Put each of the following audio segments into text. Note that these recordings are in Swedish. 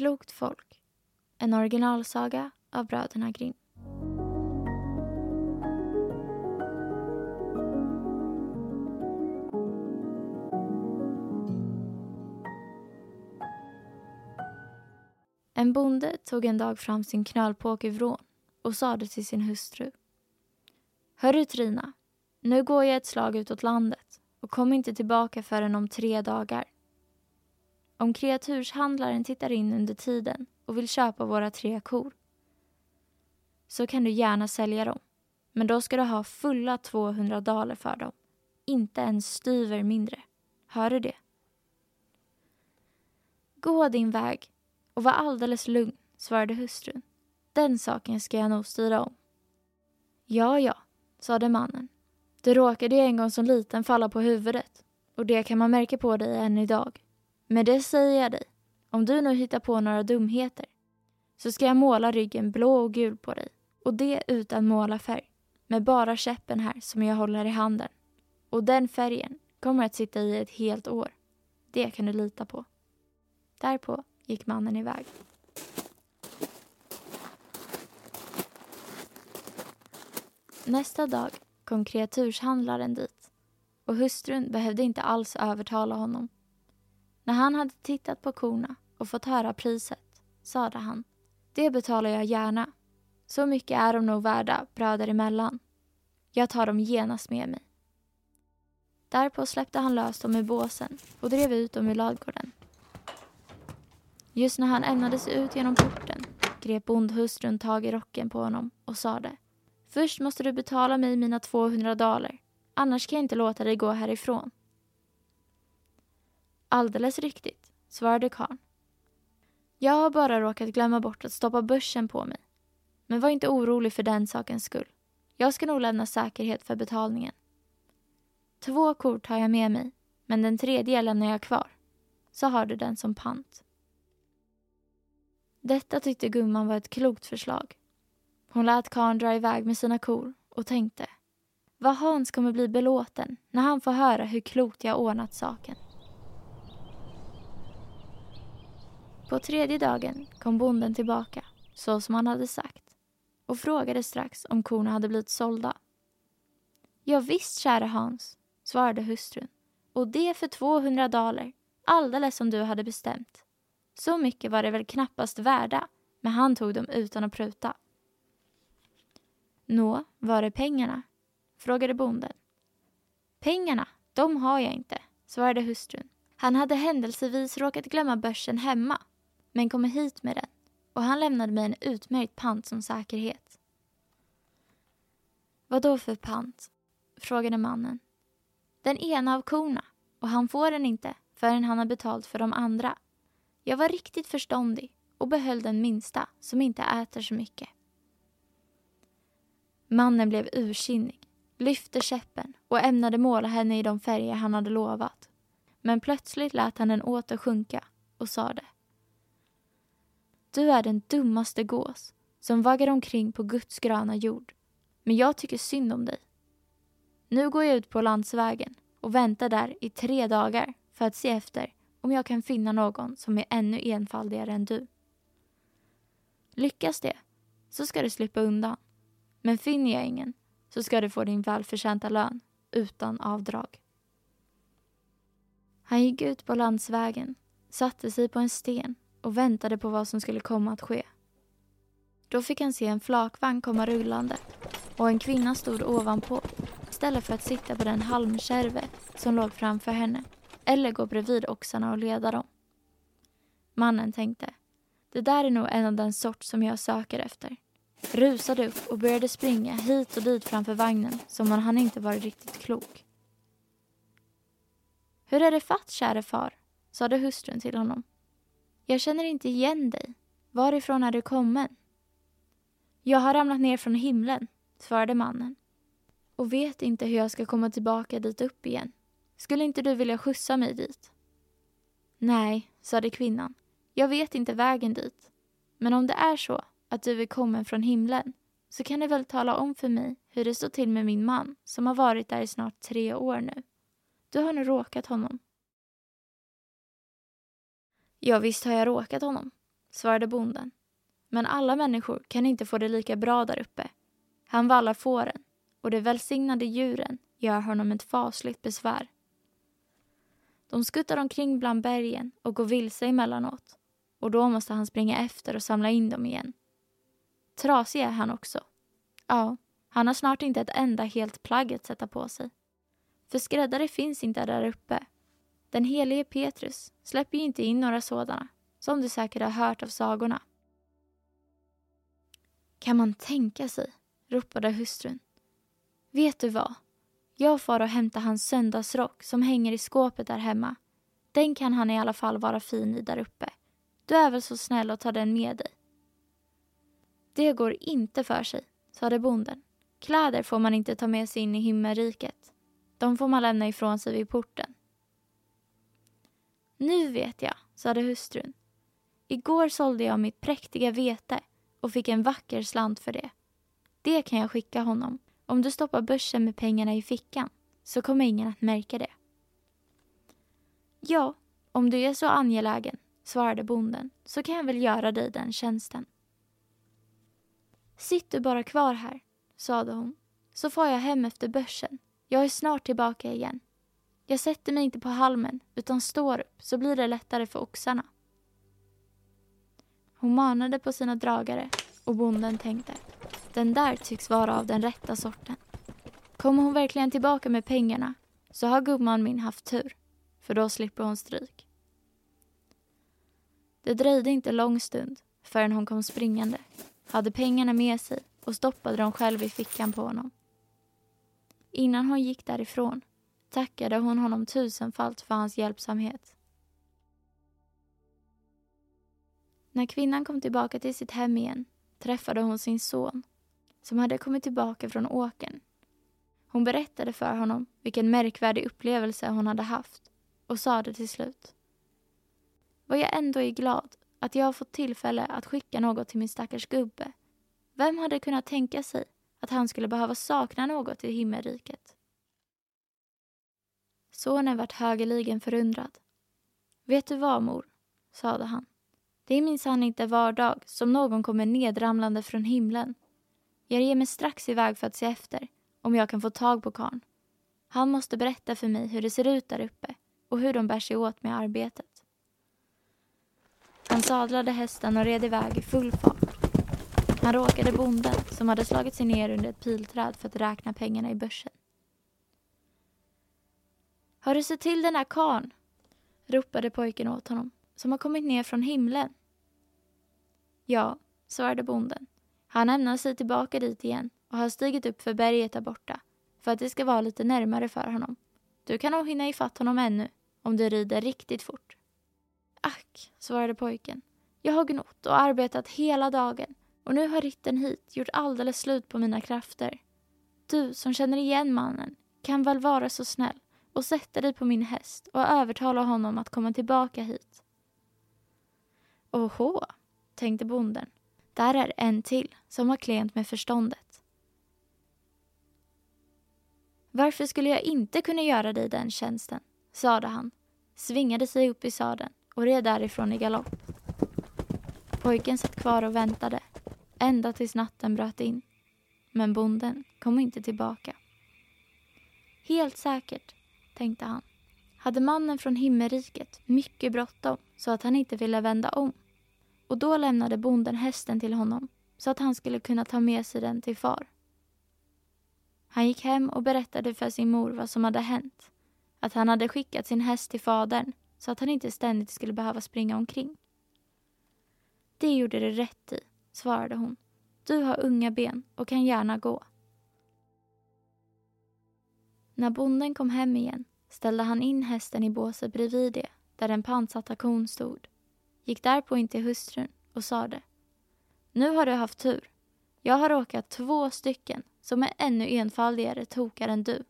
Klokt folk. En originalsaga av bröderna Grimm. En bonde tog en dag fram sin knölpåke vrån och sade till sin hustru. Hörru Trina, nu går jag ett slag utåt landet och kom inte tillbaka förrän om tre dagar. Om kreaturshandlaren tittar in under tiden och vill köpa våra tre kor så kan du gärna sälja dem. Men då ska du ha fulla 200 daler för dem. Inte en styver mindre. Hör du det? Gå din väg och var alldeles lugn, svarade hustrun. Den saken ska jag nog styra om. Ja, ja, sade mannen. Du råkade ju en gång som liten falla på huvudet och det kan man märka på dig än idag. Men det säger jag dig, om du nu hittar på några dumheter så ska jag måla ryggen blå och gul på dig och det utan målarfärg med bara käppen här som jag håller i handen. Och den färgen kommer att sitta i ett helt år. Det kan du lita på. Därpå gick mannen iväg. Nästa dag kom kreaturshandlaren dit och hustrun behövde inte alls övertala honom. När han hade tittat på korna och fått höra priset sade han Det betalar jag gärna. Så mycket är de nog värda bröder emellan. Jag tar dem genast med mig. Därpå släppte han lös dem ur båsen och drev ut dem ur ladugården. Just när han ämnade sig ut genom porten grep bondhustrun tag i rocken på honom och sade Först måste du betala mig mina 200 daler, annars kan jag inte låta dig gå härifrån. Alldeles riktigt, svarade karln. Jag har bara råkat glömma bort att stoppa börsen på mig. Men var inte orolig för den sakens skull. Jag ska nog lämna säkerhet för betalningen. Två kort har jag med mig, men den tredje lämnar jag kvar. Så har du den som pant. Detta tyckte gumman var ett klokt förslag. Hon lät karln dra iväg med sina kor och tänkte vad Hans kommer bli belåten när han får höra hur klokt jag ordnat saken. På tredje dagen kom bonden tillbaka, så som han hade sagt och frågade strax om korna hade blivit sålda. Ja, visst, käre Hans, svarade hustrun. Och det för 200 daler, alldeles som du hade bestämt. Så mycket var det väl knappast värda, men han tog dem utan att pruta. Nå, var är pengarna? frågade bonden. Pengarna, de har jag inte, svarade hustrun. Han hade händelsevis råkat glömma börsen hemma, men kommer hit med den och han lämnade mig en utmärkt pant som säkerhet. Vad då för pant? frågade mannen. Den ena av korna och han får den inte förrän han har betalt för de andra. Jag var riktigt förståndig och behöll den minsta som inte äter så mycket. Mannen blev ursinnig, lyfte käppen och ämnade måla henne i de färger han hade lovat. Men plötsligt lät han den åter sjunka och sade. Du är den dummaste gås som vaggar omkring på Guds gröna jord. Men jag tycker synd om dig. Nu går jag ut på landsvägen och väntar där i tre dagar för att se efter om jag kan finna någon som är ännu enfaldigare än du. Lyckas det så ska du slippa undan. Men finner jag ingen så ska du få din välförtjänta lön utan avdrag. Han gick ut på landsvägen, satte sig på en sten och väntade på vad som skulle komma att ske. Då fick han se en flakvagn komma rullande och en kvinna stod ovanpå istället för att sitta på den halmkärve som låg framför henne eller gå bredvid oxarna och leda dem. Mannen tänkte, det där är nog en av den sort som jag söker efter. Rusade upp och började springa hit och dit framför vagnen som om han inte varit riktigt klok. Hur är det fatt, käre far? sade hustrun till honom. Jag känner inte igen dig. Varifrån är du kommen? Jag har ramlat ner från himlen, svarade mannen och vet inte hur jag ska komma tillbaka dit upp igen. Skulle inte du vilja skjutsa mig dit? Nej, sade kvinnan. Jag vet inte vägen dit. Men om det är så att du är kommen från himlen så kan du väl tala om för mig hur det står till med min man som har varit där i snart tre år nu. Du har nu råkat honom. Ja, visst har jag råkat honom, svarade bonden. Men alla människor kan inte få det lika bra där uppe. Han vallar fåren och de välsignade djuren gör honom ett fasligt besvär. De skuttar omkring bland bergen och går vilse emellanåt och då måste han springa efter och samla in dem igen. Trasig är han också. Ja, han har snart inte ett enda helt plagg att sätta på sig. För skräddare finns inte där uppe. Den helige Petrus släpper ju inte in några sådana, som du säkert har hört av sagorna. Kan man tänka sig, ropade hustrun. Vet du vad? Jag far och hämtar hans söndagsrock som hänger i skåpet där hemma. Den kan han i alla fall vara fin i där uppe. Du är väl så snäll och tar den med dig? Det går inte för sig, sade bonden. Kläder får man inte ta med sig in i himmelriket. De får man lämna ifrån sig vid porten. Nu vet jag, sade hustrun. Igår sålde jag mitt präktiga vete och fick en vacker slant för det. Det kan jag skicka honom. Om du stoppar börsen med pengarna i fickan så kommer ingen att märka det. Ja, om du är så angelägen, svarade bonden, så kan jag väl göra dig den tjänsten. Sitt du bara kvar här, sade hon, så får jag hem efter börsen. Jag är snart tillbaka igen. Jag sätter mig inte på halmen utan står upp så blir det lättare för oxarna. Hon manade på sina dragare och bonden tänkte den där tycks vara av den rätta sorten. Kommer hon verkligen tillbaka med pengarna så har gumman min haft tur, för då slipper hon stryk. Det dröjde inte lång stund förrän hon kom springande, hade pengarna med sig och stoppade dem själv i fickan på honom. Innan hon gick därifrån tackade hon honom tusenfalt för hans hjälpsamhet. När kvinnan kom tillbaka till sitt hem igen träffade hon sin son som hade kommit tillbaka från åken. Hon berättade för honom vilken märkvärdig upplevelse hon hade haft och sade till slut. Vad jag ändå är glad att jag har fått tillfälle att skicka något till min stackars gubbe. Vem hade kunnat tänka sig att han skulle behöva sakna något i himmelriket? Sonen vart högeligen förundrad. Vet du vad, mor? sade han. Det är minsann inte vardag som någon kommer nedramlande från himlen. Jag ger mig strax iväg för att se efter om jag kan få tag på karn. Han måste berätta för mig hur det ser ut där uppe och hur de bär sig åt med arbetet. Han sadlade hästen och red iväg i full fart. Han råkade bonden som hade slagit sig ner under ett pilträd för att räkna pengarna i börsen. Har du sett till den där karn? ropade pojken åt honom, som har kommit ner från himlen. Ja, svarade bonden. Han ämnar sig tillbaka dit igen och har stigit upp för berget där borta för att det ska vara lite närmare för honom. Du kan nog hinna ifatt honom ännu om du rider riktigt fort. Ack, svarade pojken. Jag har gnott och arbetat hela dagen och nu har ritten hit gjort alldeles slut på mina krafter. Du som känner igen mannen kan väl vara så snäll och sätta dig på min häst och övertala honom att komma tillbaka hit. Åhå, tänkte bonden. Där är en till som har klent med förståndet. Varför skulle jag inte kunna göra dig den tjänsten? sade han, svingade sig upp i sadeln och red därifrån i galopp. Pojken satt kvar och väntade, ända tills natten bröt in. Men bonden kom inte tillbaka. Helt säkert, tänkte han, hade mannen från himmelriket mycket bråttom så att han inte ville vända om. Och då lämnade bonden hästen till honom så att han skulle kunna ta med sig den till far. Han gick hem och berättade för sin mor vad som hade hänt. Att han hade skickat sin häst till fadern så att han inte ständigt skulle behöva springa omkring. Det gjorde det rätt i, svarade hon. Du har unga ben och kan gärna gå. När bonden kom hem igen ställde han in hästen i båset bredvid det där den pantsatta kon stod, gick därpå in till hustrun och sade Nu har du haft tur. Jag har råkat två stycken som är ännu enfaldigare tokar än du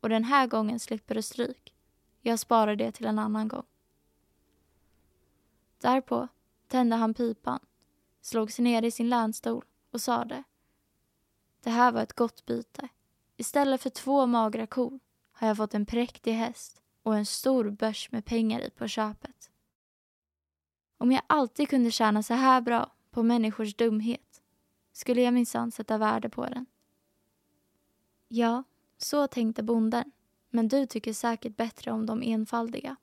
och den här gången slipper du stryk. Jag sparar det till en annan gång. Därpå tände han pipan, slog sig ner i sin länstol och sade Det här var ett gott byte. Istället för två magra kor har jag fått en präktig häst och en stor börs med pengar i på köpet. Om jag alltid kunde tjäna så här bra på människors dumhet skulle jag minsann sätta värde på den. Ja, så tänkte bonden, men du tycker säkert bättre om de enfaldiga.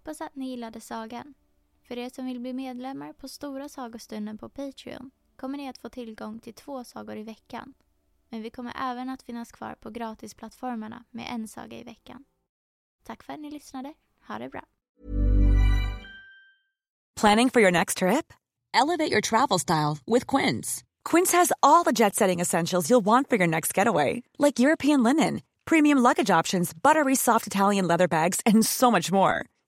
Hoppas att ni gillade sagan. För er som vill bli medlemmar på Stora sagostunden på Patreon kommer ni att få tillgång till två sagor i veckan. Men vi kommer även att finnas kvar på gratisplattformarna med en saga i veckan. Tack för att ni lyssnade. Ha det bra. Planning for your next trip? Elevate your travel style with Quince. Quince has all the jet-setting essentials you'll want for your next getaway, like European linen, premium luggage options, buttery soft Italian leather bags, and so much more.